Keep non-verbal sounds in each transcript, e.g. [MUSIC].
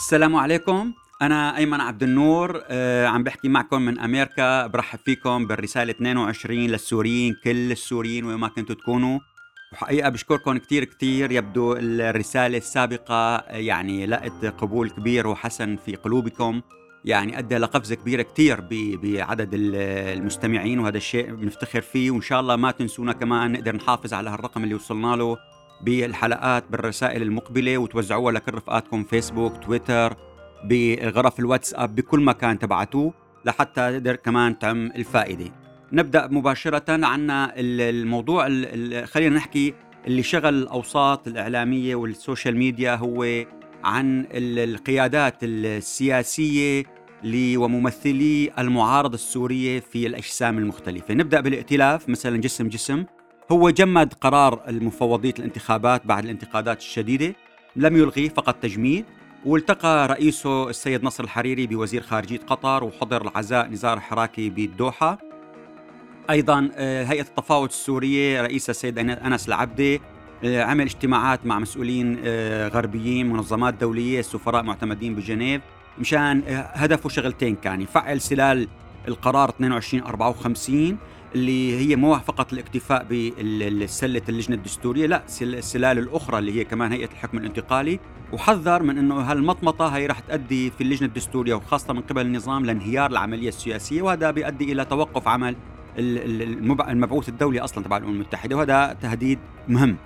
السلام عليكم. أنا أيمن عبد النور آه، عم بحكي معكم من أمريكا برحب فيكم بالرسالة 22 للسوريين كل السوريين وين ما كنتوا تكونوا. وحقيقة بشكركم كتير كتير. يبدو الرسالة السابقة يعني لقت قبول كبير وحسن في قلوبكم. يعني أدى لقفزة كبيرة كتير بعدد ال- المستمعين وهذا الشيء بنفتخر فيه. وإن شاء الله ما تنسونا كمان نقدر نحافظ على هالرقم اللي وصلنا له. بالحلقات بالرسائل المقبلة وتوزعوها لكل رفقاتكم فيسبوك تويتر بغرف الواتساب بكل مكان تبعتوه لحتى تقدر كمان تعم الفائدة. نبدأ مباشرة عنا ال- الموضوع ال- ال- خلينا نحكي اللي شغل الأوساط الإعلامية والسوشيال ميديا هو عن ال- القيادات السياسية ل- وممثلي المعارضة السورية في الأجسام المختلفة. نبدأ بالائتلاف مثلا جسم جسم. هو جمد قرار المفوضية الانتخابات بعد الانتقادات الشديدة لم يلغيه فقط تجميد والتقى رئيسه السيد نصر الحريري بوزير خارجية قطر وحضر العزاء نزار حراكي بالدوحة أيضا آه، هيئة التفاوض السورية رئيسها السيد أنس العبدي آه، عمل اجتماعات مع مسؤولين آه، غربيين منظمات دولية السفراء معتمدين بجنيف. مشان هدفه شغلتين كان يفعل سلال القرار 2254 اللي هي مو فقط الاكتفاء بسلة اللجنة الدستورية لا سل- السلال الأخرى اللي هي كمان هيئة الحكم الانتقالي. وحذر من أنه هالمطمطة هي رح تؤدي في اللجنة الدستورية وخاصة من قبل النظام لانهيار العملية السياسية وهذا بيؤدي إلى توقف عمل ال- ال- المب- المبعوث الدولي أصلا تبع الأمم المتحدة وهذا تهديد مهم.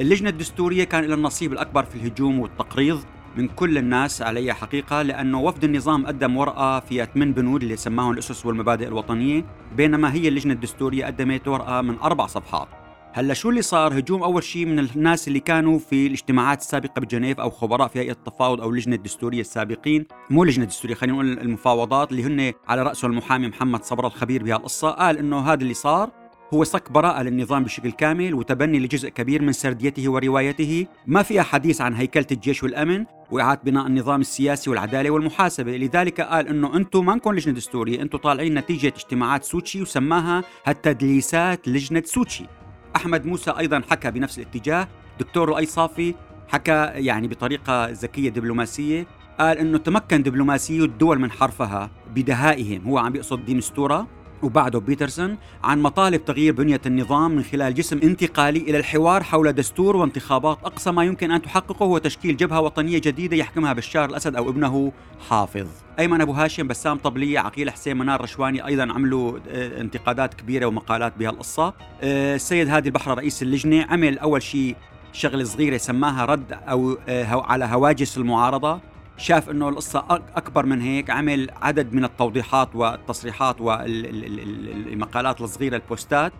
اللجنة الدستورية كان لها النصيب الأكبر في الهجوم والتقريض. من كل الناس عليها حقيقة لأنه وفد النظام قدم ورقة فيها ثمان بنود اللي سماهم الأسس والمبادئ الوطنية بينما هي اللجنة الدستورية قدمت ورقة من أربع صفحات. هلأ شو اللي صار؟ هجوم أول شيء من الناس اللي كانوا في الاجتماعات السابقة بجنيف أو خبراء في هيئة التفاوض أو اللجنة الدستورية السابقين. مو لجنه دستوريه خلينا نقول المفاوضات اللي هن على راسه المحامي محمد صبره الخبير بهالقصة. قال إنه هذا اللي صار هو صك براءة للنظام بشكل كامل وتبني لجزء كبير من سرديته وروايته. ما فيها حديث عن هيكلة الجيش والأمن وإعادة بناء النظام السياسي والعدالة والمحاسبة. لذلك قال أنه أنتم ما نكون لجنة دستورية أنتم طالعين نتيجة اجتماعات سوتشي وسماها هالتدليسات لجنة سوتشي. أحمد موسى أيضا حكى بنفس الاتجاه دكتور رؤي صافي حكى يعني بطريقة ذكية دبلوماسية. قال أنه تمكن دبلوماسيو الدول من حرفها بدهائهم هو عم بيقصد دي مستورة وبعده بيترسون عن مطالب تغيير بنية النظام من خلال جسم انتقالي إلى الحوار حول دستور وانتخابات أقصى ما يمكن أن تحققه هو تشكيل جبهة وطنية جديدة يحكمها بشار الأسد أو ابنه حافظ. أيمن أبو هاشم بسام طبلية عقيل حسين منار رشواني أيضا عملوا آه، انتقادات كبيرة ومقالات بهالقصة. آه، السيد هادي البحر رئيس اللجنة عمل أول شيء شغلة صغيرة سماها رد أو آه، على هواجس المعارضة. شاف إنه القصة أكبر من هيك عمل عدد من التوضيحات والتصريحات والمقالات الصغيرة البوستات.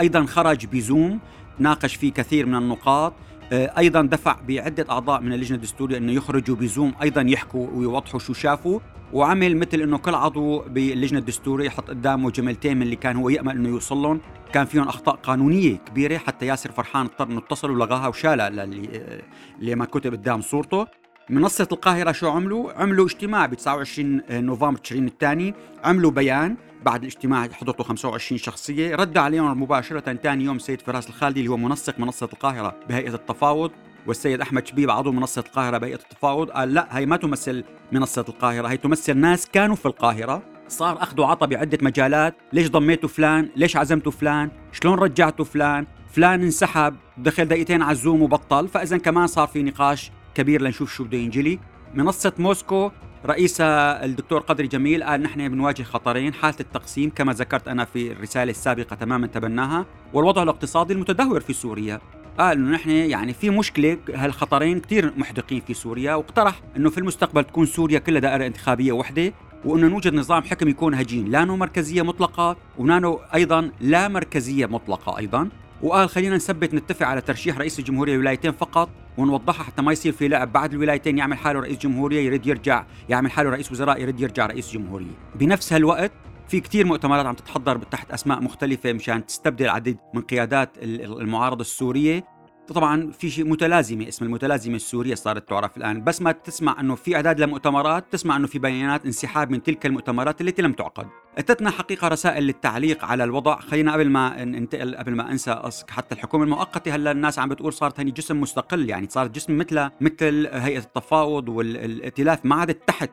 أيضا خرج بزوم ناقش فيه كثير من النقاط. آه، أيضا دفع بعدة أعضاء من اللجنة الدستورية إنه يخرجوا بزوم أيضا يحكوا ويوضحوا شو شافوا. وعمل مثل إنه كل عضو باللجنة الدستورية يحط قدامه جملتين من اللي كان هو يأمل إنه يوصل لهم. كان فيهم أخطاء قانونية كبيرة حتى ياسر فرحان اضطر إنه اتصل ولغاها وشالها للي اللي ما كتب قدام صورته. منصة القاهرة شو عملوا؟ عملوا اجتماع ب 29 نوفمبر تشرين الثاني عملوا بيان بعد الاجتماع حضرته 25 شخصية رد عليهم مباشرة ثاني يوم سيد فراس الخالدي اللي هو منسق منصة القاهرة بهيئة التفاوض والسيد أحمد شبيب عضو منصة القاهرة بهيئة التفاوض قال لا هي ما تمثل منصة القاهرة هي تمثل ناس كانوا في القاهرة صار اخذ وعطى بعدة مجالات ليش ضميتوا فلان؟ ليش عزمتوا فلان؟ شلون رجعتوا فلان؟ فلان انسحب دخل دقيقتين على الزوم وبطل فإذا كمان صار في نقاش كبير لنشوف شو بده ينجلي. منصة موسكو رئيسها الدكتور قدري جميل قال نحن بنواجه خطرين حالة التقسيم كما ذكرت أنا في الرسالة السابقة تماما تبناها والوضع الاقتصادي المتدهور في سوريا. قال إنه نحن يعني في مشكلة هالخطرين كثير محدقين في سوريا واقترح إنه في المستقبل تكون سوريا كلها دائرة انتخابية وحدة وإنه نوجد نظام حكم يكون هجين لا مركزية مطلقة ونانو أيضا لا مركزية مطلقة أيضا. وقال خلينا نثبت نتفق على ترشيح رئيس الجمهورية ولايتين فقط ونوضحها حتى ما يصير في لعب. بعد الولايتين يعمل حاله رئيس جمهورية يريد يرجع يعمل حاله رئيس وزراء يريد يرجع رئيس جمهورية. بنفس هالوقت في كتير مؤتمرات عم تتحضر تحت أسماء مختلفة مشان تستبدل عديد من قيادات المعارضة السورية. طبعا في شيء متلازمة اسم المتلازمة السورية صارت تعرف الآن. بس ما تسمع إنه في أعداد لمؤتمرات تسمع إنه في بيانات انسحاب من تلك المؤتمرات التي لم تعقد. أتتنا حقيقة رسائل للتعليق على الوضع. خلينا قبل ما ننتقل قبل ما أنسى حتى الحكومة المؤقتة هلا الناس عم بتقول صارت هني جسم مستقل. يعني صارت جسم مثل مثل هيئة التفاوض والائتلاف ما عادت تحت.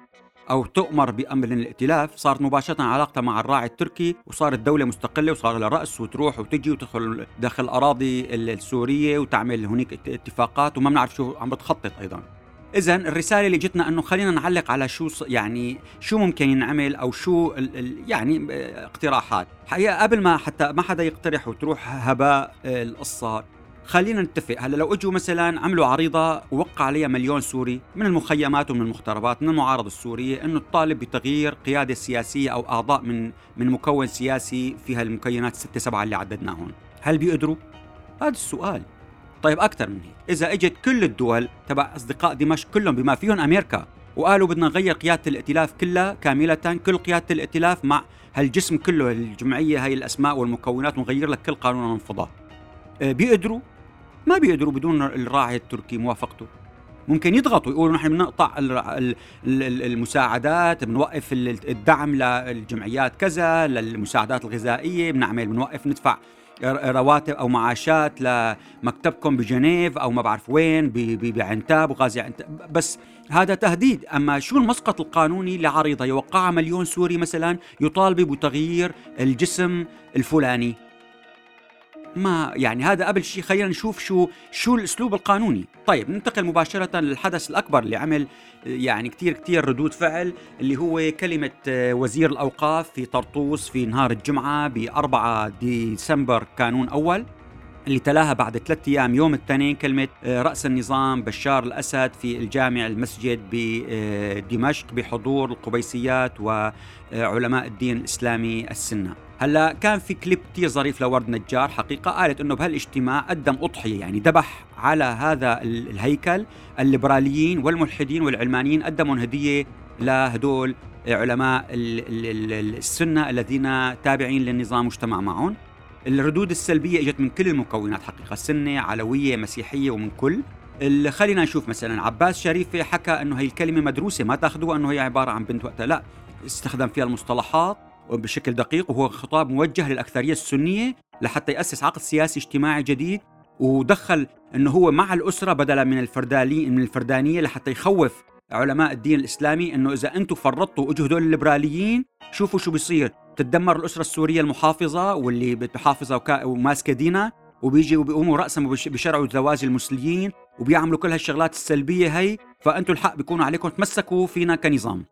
أو تؤمر بأمر الائتلاف صارت مباشرة علاقتها مع الراعي التركي وصارت دولة مستقلة وصار لها رأس وتروح وتجي وتدخل داخل الأراضي السورية وتعمل هناك اتفاقات وما بنعرف شو عم بتخطط أيضا. اذا الرسالة اللي جتنا إنه خلينا نعلق على شو يعني شو ممكن ينعمل أو شو ال ال يعني اقتراحات. حقيقة قبل ما حتى ما حدا يقترح وتروح هباء القصة خلينا نتفق. هلا لو اجوا مثلا عملوا عريضة ووقع عليها مليون سوري من المخيمات ومن المختربات من المعارضه السورية إنه تطالب بتغيير قيادة سياسية أو أعضاء من من مكون سياسي في هالمكونات الستة سبعة اللي عددناهم هل بيقدروا؟ هذا السؤال. طيب أكثر من هيك. إذا إجت كل الدول تبع أصدقاء دمشق كلهم بما فيهم أمريكا وقالوا بدنا نغير قيادة الائتلاف كلها كاملة كل قيادة الائتلاف مع هالجسم كله الجمعيه هاي الأسماء والمكونات ونغير لك كل قانون وننفضه آه، بيقدروا؟ ما بيقدروا بدون الراعي التركي موافقته. ممكن يضغطوا يقولوا نحن بنقطع المساعدات بنوقف الدعم للجمعيات كذا للمساعدات الغذائية بنعمل بنوقف ندفع رواتب أو معاشات لمكتبكم بجنيف أو ما بعرف وين بعنتاب وغازي عنتاب بس هذا تهديد. أما شو المسقط القانوني لعريضة؟ يوقعها مليون سوري مثلا يطالب بتغيير الجسم الفلاني. ما يعني هذا قبل شيء خلينا نشوف شو شو الأسلوب القانوني. طيب ننتقل مباشرة للحدث الأكبر اللي عمل يعني كثير كثير ردود فعل اللي هو كلمة وزير الأوقاف في طرطوس في نهار الجمعة ب 4 ديسمبر كانون أول اللي تلاها بعد ثلاثة أيام يوم الاثنين كلمة رأس النظام بشار الأسد في الجامع المسجد بدمشق بحضور القبيسيات وعلماء الدين الإسلامي السنة. هلا كان في كليب كثير ظريف لورد نجار حقيقة قالت إنه بهالاجتماع قدم أضحية يعني ذبح على هذا الهيكل الليبراليين والملحدين والعلمانيين قدموا هدية لهدول علماء السنة الذين تابعين للنظام واجتمع معهم. الردود السلبية إجت من كل المكونات حقيقة سنة علوية مسيحية ومن كل. خلينا نشوف مثلا عباس شريفة حكى إنه هي الكلمة مدروسة ما تأخذوها إنه هي عبارة عن بنت وقتها لا استخدم فيها المصطلحات. بشكل دقيق وهو خطاب موجه للأكثرية السنية لحتى يأسس عقد سياسي اجتماعي جديد ودخل إنه هو مع الأسرة بدلا من الفردالي من الفردانية لحتى يخوف علماء الدين الإسلامي إنه إذا أنتم فرطتوا واجوا هدول الليبراليين شوفوا شو بيصير. تتدمر الأسرة السورية المحافظة واللي بتحافظها وماسكة دينها وبيجي وبيقوموا راسا بشرعوا زواج المسلمين وبيعملوا كل هالشغلات السلبية هي فانتم الحق بيكونوا عليكم تمسكوا فينا كنظام.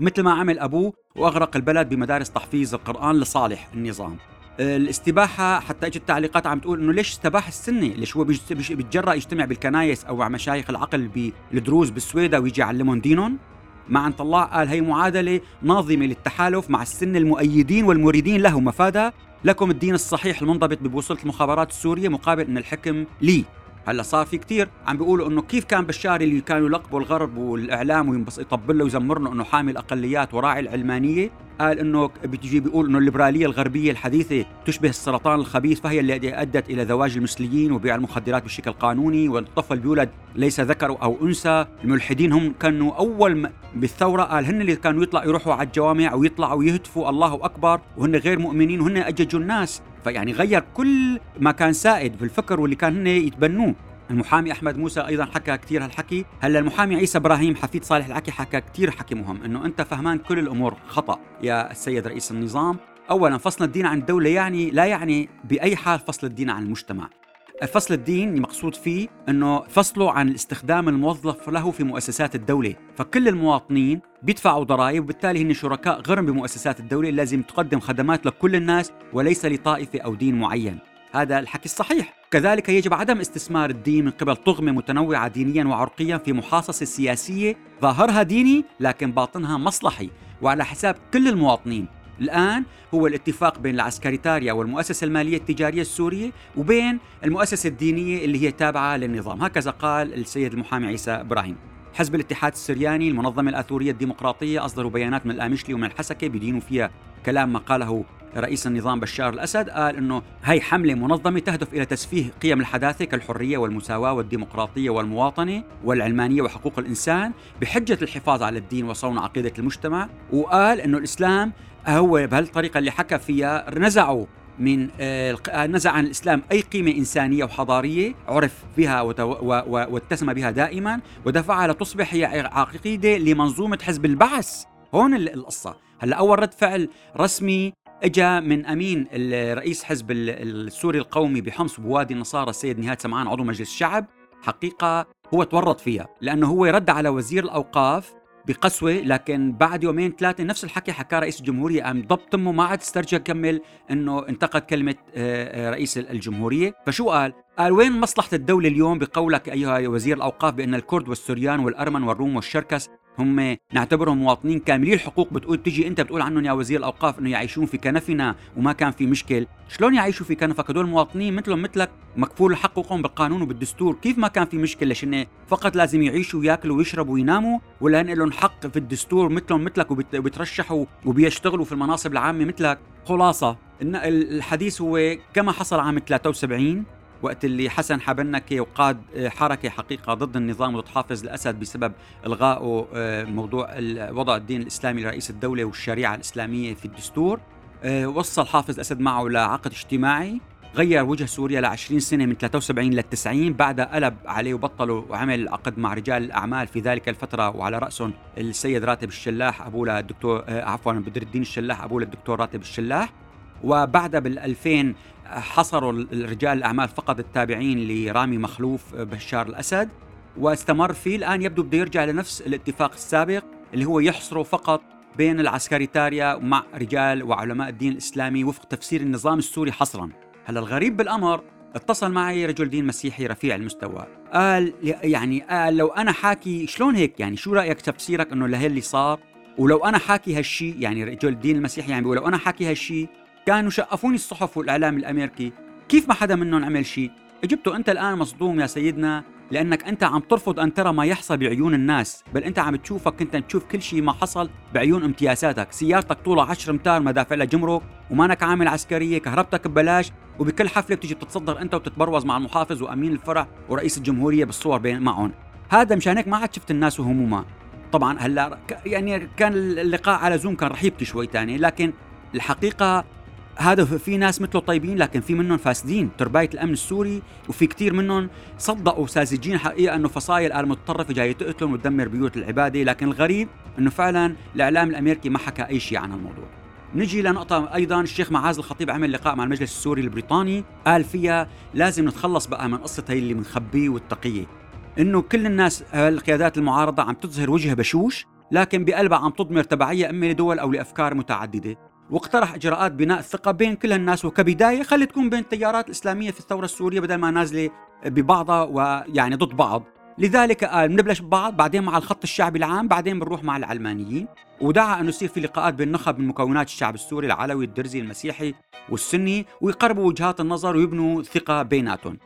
مثل ما عمل أبوه وأغرق البلد بمدارس تحفيظ القرآن لصالح النظام الاستباحة حتى إجت تعليقات عم تقول إنه ليش استباح السنة؟ ليش هو بيتجرأ يجتمع بالكنايس أو مع مشايخ العقل بالدروز بالسويدة ويجي يعلمهم دينهم؟ مع أن الله قال هي معادلة ناظمة للتحالف مع السنة المؤيدين والمريدين له مفادها لكم الدين الصحيح المنضبط ببوصلة المخابرات السورية مقابل أن الحكم لي هلا صار في كتير عم بيقولوا إنه كيف كان بشار اللي كانوا يلقبوا الغرب والإعلام ويطبل له ويزمر له إنه حامي الاقليات وراعي العلمانية؟ قال إنه بتجي بيقول إنه الليبرالية الغربية الحديثة تشبه السرطان الخبيث فهي التي أدت إلى زواج المثليين وبيع المخدرات بشكل قانوني والطفل بيولد ليس ذكر أو أنثى الملحدين هم كانوا أول بالثورة قال هن اللي كانوا يطلعوا يروحوا على الجوامع ويطلعوا يهتفوا الله أكبر وهن غير مؤمنين وهن أججوا الناس. فيعني غير كل ما كان سائد في الفكر واللي كان هن يتبنوه. المحامي أحمد موسى أيضا حكى كثير هالحكي. هلا المحامي عيسى إبراهيم حفيد صالح العكي حكى كثير حكي مهم إنه أنت فهمان كل الأمور. خطأ. يا السيد رئيس النظام اولا فصل الدين عن الدولة يعني لا يعني بأي حال فصل الدين عن المجتمع. فصل الدين المقصود فيه إنه فصله عن الاستخدام الموظف له في مؤسسات الدولة، فكل المواطنين بيدفعوا ضرائب وبالتالي هن شركاء غرم بمؤسسات الدولة لازم تقدم خدمات لكل الناس وليس لطائفة أو دين معين. هذا الحكي الصحيح. كذلك يجب عدم استثمار الدين من قبل طغمة متنوعة دينيا وعرقيا في محاصصة سياسية ظاهرها ديني لكن باطنها مصلحي. وعلى حساب كل المواطنين الآن هو الاتفاق بين العسكريتاريا والمؤسسة المالية التجارية السورية وبين المؤسسة الدينية اللي هي تابعة للنظام. هكذا قال السيد المحامي عيسى إبراهيم. حزب الاتحاد السرياني المنظمة الآثورية الديمقراطية أصدروا بيانات من الآمشلي ومن الحسكة بدينوا فيها كلام ما قاله رئيس النظام بشار الأسد. قال إنه هي حملة منظمة تهدف إلى تسفيه قيم الحداثة كالحرية والمساواة والديمقراطية والمواطنة والعلمانية وحقوق الإنسان بحجة الحفاظ على الدين وصون عقيدة المجتمع. وقال إنه الإسلام هو بهالطريقه اللي حكى فيها نزعوا من آه، نزع عن الإسلام أي قيمة إنسانية وحضارية عرف بها واتسم بها دائما ودفعها لتصبح هي عقيدة لمنظومة حزب البعث. هون القصة. هلأ أول رد فعل رسمي اجى من أمين رئيس حزب السوري القومي بحمص بوادي النصارى السيد نهاد سمعان عضو مجلس الشعب. حقيقة هو تورط فيها لأنه هو رد على وزير الأوقاف بقسوة لكن بعد يومين ثلاثة نفس الحكي حكاه رئيس الجمهورية قام ضبط ما عاد استرجع كمل إنه انتقد كلمة آه، آه، رئيس الجمهورية فشو قال؟ قال وين مصلحة الدولة اليوم بقولك أيها وزير الأوقاف بأن الكرد والسوريان والأرمن والروم والشركس هم نعتبرهم مواطنين كاملي. الحقوق بتقول تجي انت بتقول عنهم يا وزير الأوقاف إنه يعيشون في كنفنا وما كان في مشكل. شلون يعيشوا في كنفك؟ هدول مواطنين مثلهم مثلك مكفول حقوقهم بالقانون وبالدستور. كيف ما كان في مشكله ليش فقط لازم يعيشوا وياكلوا ويشربوا ويناموا؟ ولا لهم حق في الدستور مثلهم مثلك وبترشحوا وبيشتغلوا في المناصب العامة مثلك؟ خلاصة. الحديث هو كما حصل عام 73 وقت اللي حسن حبنكي وقاد آه، حركة حقيقة ضد النظام وضد حافظ الأسد بسبب إلغائه آه، موضوع وضع الدين الإسلامي لرئيس الدولة والشريعة الإسلامية في الدستور. آه، وصل حافظ الأسد معه لعقد اجتماعي غير وجه سوريا ل 20 سنة من 73 لل 90 بعدها قلب عليه وبطلوا وعمل عقد مع رجال الأعمال في ذلك الفترة وعلى راسهم السيد راتب الشلاح ابوه للدكتور عفوا بدر الدين الشلاح ابوه للدكتور راتب الشلاح. وبعدها بال 2000 حصروا الرجال الأعمال فقط التابعين لرامي مخلوف بشار الأسد واستمر فيه. الآن يبدو بده يرجع لنفس الاتفاق السابق اللي هو يحصره فقط بين العسكريتاريا مع رجال وعلماء الدين الإسلامي وفق تفسير النظام السوري حصرا. هلا الغريب بالأمر اتصل معي رجل دين مسيحي رفيع المستوى. قال يعني قال لو أنا حاكي شلون هيك؟ يعني شو رأيك تفسيرك إنه لهي اللي صار؟ ولو أنا حاكي هالشيء يعني رجل الدين المسيحي يعني بيقول لو أنا حاكي هالشيء كانوا شقفوني الصحف والإعلام الأمريكي. كيف ما حدا منهم عمل شيء؟ جبته أنت الآن مصدوم يا سيدنا لأنك أنت عم ترفض أن ترى ما يحصل بعيون الناس. بل أنت عم تشوفك أنت تشوف كل شيء ما حصل بعيون امتيازاتك. سيارتك طولها 10 أمتار ما دافع لها جمرك ومانك عامل عسكرية كهربتك ببلاش وبكل حفلة بتيجي بتتصدر أنت وتتبروز مع المحافظ وأمين الفرع ورئيس الجمهورية بالصور بين معهم. هذا مشان هيك ما عاد شفت الناس وهموما طبعا هلا يعني كان اللقاء على زوم كان رح يبكي شوي تاني لكن الحقيقة هذا في ناس مثله طيبين لكن في منهم فاسدين. ترباية الأمن السوري وفي كثير منهم صدقوا ساذجين حقيقة أنه فصائل المتطرفة جاية تقتلهم وتدمر بيوت العبادة. لكن الغريب أنه فعلا الإعلام الأمريكي ما حكى أي شيء عن الموضوع نجي لنقطة أيضا الشيخ معاذ الخطيب عمل لقاء مع المجلس السوري البريطاني قال فيها لازم نتخلص بقى من قصة هي اللي بنخبيه والتقية. إنه كل الناس القيادات المعارضة عم تظهر وجه بشوش لكن بقلبها عم تضمر تبعية إما لدول أو لأفكار متعددة. واقترح إجراءات بناء الثقه بين كل الناس وكبداية خلي تكون بين التيارات الإسلامية في الثورة السورية بدل ما نازلة ببعضها ويعني ضد بعض. لذلك قال بنبلش ببعض بعدين مع الخط الشعبي العام بعدين بنروح مع العلمانيين. ودعا انه يصير في لقاءات بين نخب من مكونات الشعب السوري العلوي الدرزي المسيحي والسني ويقربوا وجهات النظر ويبنوا ثقة بيناتهم.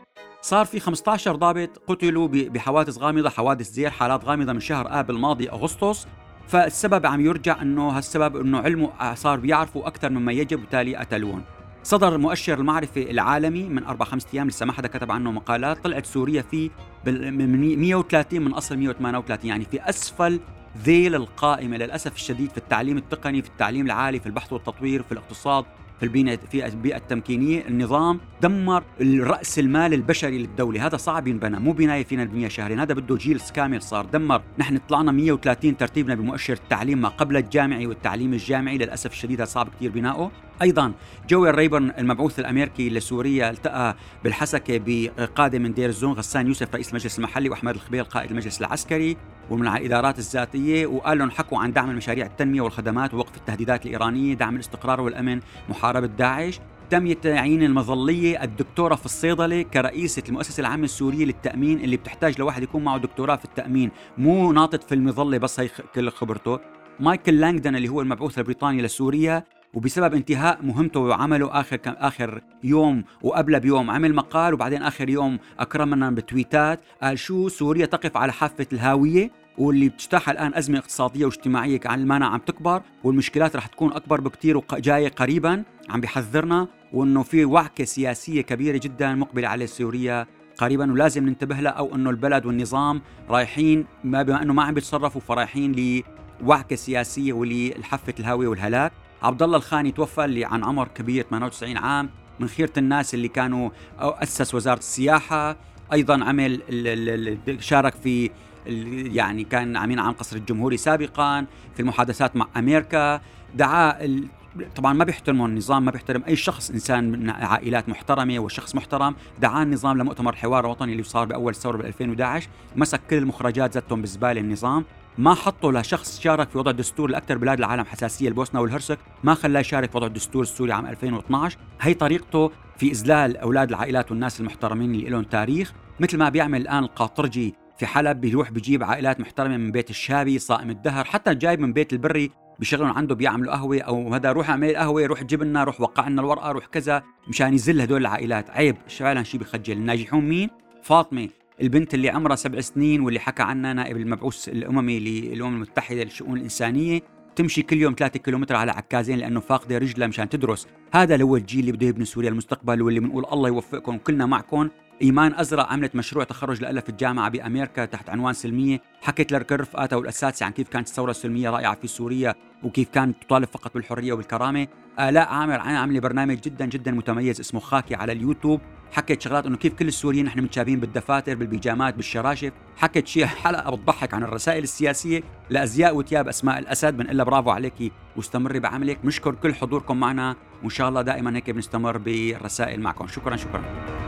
صار في 15 ضابط قتلوا بحوادث غامضة حوادث زير حالات غامضة من شهر آب الماضي أغسطس. فالسبب عم يرجع إنه هالسبب إنه علمه صار بيعرفوا أكثر مما يجب وبالتالي قتلوهم. صدر مؤشر المعرفة العالمي من أربع خمسة أيام لسه ما حدا كتب عنه مقالات طلعت سوريا فيه من 130 من أصل 138 يعني في أسفل ذيل القائمة للأسف الشديد في التعليم التقني في التعليم العالي في البحث والتطوير في الاقتصاد. في البيئة في البيئة التمكينية النظام دمر رأس المال البشري للدولة. هذا صعب ينبنى مو بناية فينا نبنيها شهرين. هذا بده جيل كامل صار دمر. نحن طلعنا 130 ترتيبنا بمؤشر التعليم ما قبل الجامعي والتعليم الجامعي. للأسف الشديد صعب كثير بناؤه. أيضا جوي ريبرن المبعوث الأمريكي لسوريا التقى بالحسكة بقاده من دير الزون غسان يوسف رئيس المجلس المحلي وأحمد الخبير قائد المجلس العسكري ومن الادارات الذاتية وقال لهم حكوا عن دعم المشاريع التنمية والخدمات ووقف التهديدات الإيرانية دعم الاستقرار والأمن محاربة داعش. تم تعيين المظلية الدكتورة في الصيدلة كرئيسة المؤسسة العامة السورية للتأمين اللي بتحتاج لواحد يكون معه دكتوراه في التأمين. مو ناطط في المظلة بس هي كل خبرته. مايكل لانجدن اللي هو المبعوث البريطاني لسوريا وبسبب انتهاء مهمته وعمله آخر كان آخر يوم وقبل بيوم عمل مقال وبعدين آخر يوم أكرمنا بتويتات قال شو سوريا تقف على حافة الهاوية واللي بتجتاحها الآن أزمة اقتصادية واجتماعية كعلمانها عم تكبر والمشكلات رح تكون أكبر بكثير وجايه قريبا عم بيحذرنا وإنه في وعكة سياسية كبيرة جدا مقبلة على سوريا قريبا ولازم ننتبه لها أو إنه البلد والنظام رايحين ما بما إنه ما عم بيتصرفوا فرايحين لوعكة سياسية وللحفه الهاوية والهلاك. عبد الله الخاني توفى اللي عن عمر كبير 98 عام من خيرة الناس اللي كانوا أو أسس وزارة السياحة. أيضا عمل شارك في يعني كان أمين عام قصر الجمهوري سابقا في المحادثات مع أمريكا. دعا طبعا ما بيحترموا النظام ما بيحترم أي شخص إنسان من عائلات محترمة وشخص محترم. دعا النظام لمؤتمر حوار وطني اللي صار بأول ثورة بال 2011 مسك كل المخرجات زتهم بزبالة النظام. ما حطوا لشخص شارك في وضع دستور لأكثر بلاد العالم حساسية البوسنة والهرسك. ما خلاه يشارك في وضع الدستور السوري عام 2012 هي طريقته في اذلال أولاد العائلات والناس المحترمين اللي لهم تاريخ. مثل ما بيعمل الآن القاطرجي في حلب بيروح بيجيب عائلات محترمة من بيت الشابي صائم الدهر حتى جايب من بيت البري بيشغلون عنده بيعملوا قهوة أو هذا روح اعمل قهوة روح جيب لنا روح وقع لنا الورقة روح كذا مشان يذل هدول العائلات. عيب فعلا شيء بخجل الناجحون مين؟ فاطمة. البنت اللي عمرها سبع سنين واللي حكى عنها نائب المبعوث الأممي للأمم المتحدة للشؤون الإنسانية تمشي كل يوم 3 كيلومتر على عكازين لأنه فاقده رجلها مشان تدرس. هذا اللي هو الجيل اللي بده يبني سوريا المستقبل واللي بنقول الله يوفقكم كلنا معكم. إيمان أزرق عملت مشروع تخرج لها في الجامعة بأمريكا تحت عنوان سلمية. حكت لكل رفقاتها والاساتذه عن كيف كانت الثورة السلمية رائعة في سوريا وكيف كانت تطالب فقط بالحرية والكرامة. آلاء عامر عامله برنامج جدا جدا متميز اسمه خاكي على اليوتيوب. حكت شغلات إنه كيف كل السوريين نحن متشابهين بالدفاتر بالبيجامات بالشراشف. حكت شيء [LAUGHS] حلقة بتضحك عن الرسائل السياسية لأزياء وثياب أسماء الأسد. بنقول برافو عليكي واستمري بعملك. بنشكر كل حضوركم معنا وإن شاء الله دائما هيك بنستمر بالرسائل معكم. شكرا شكرا.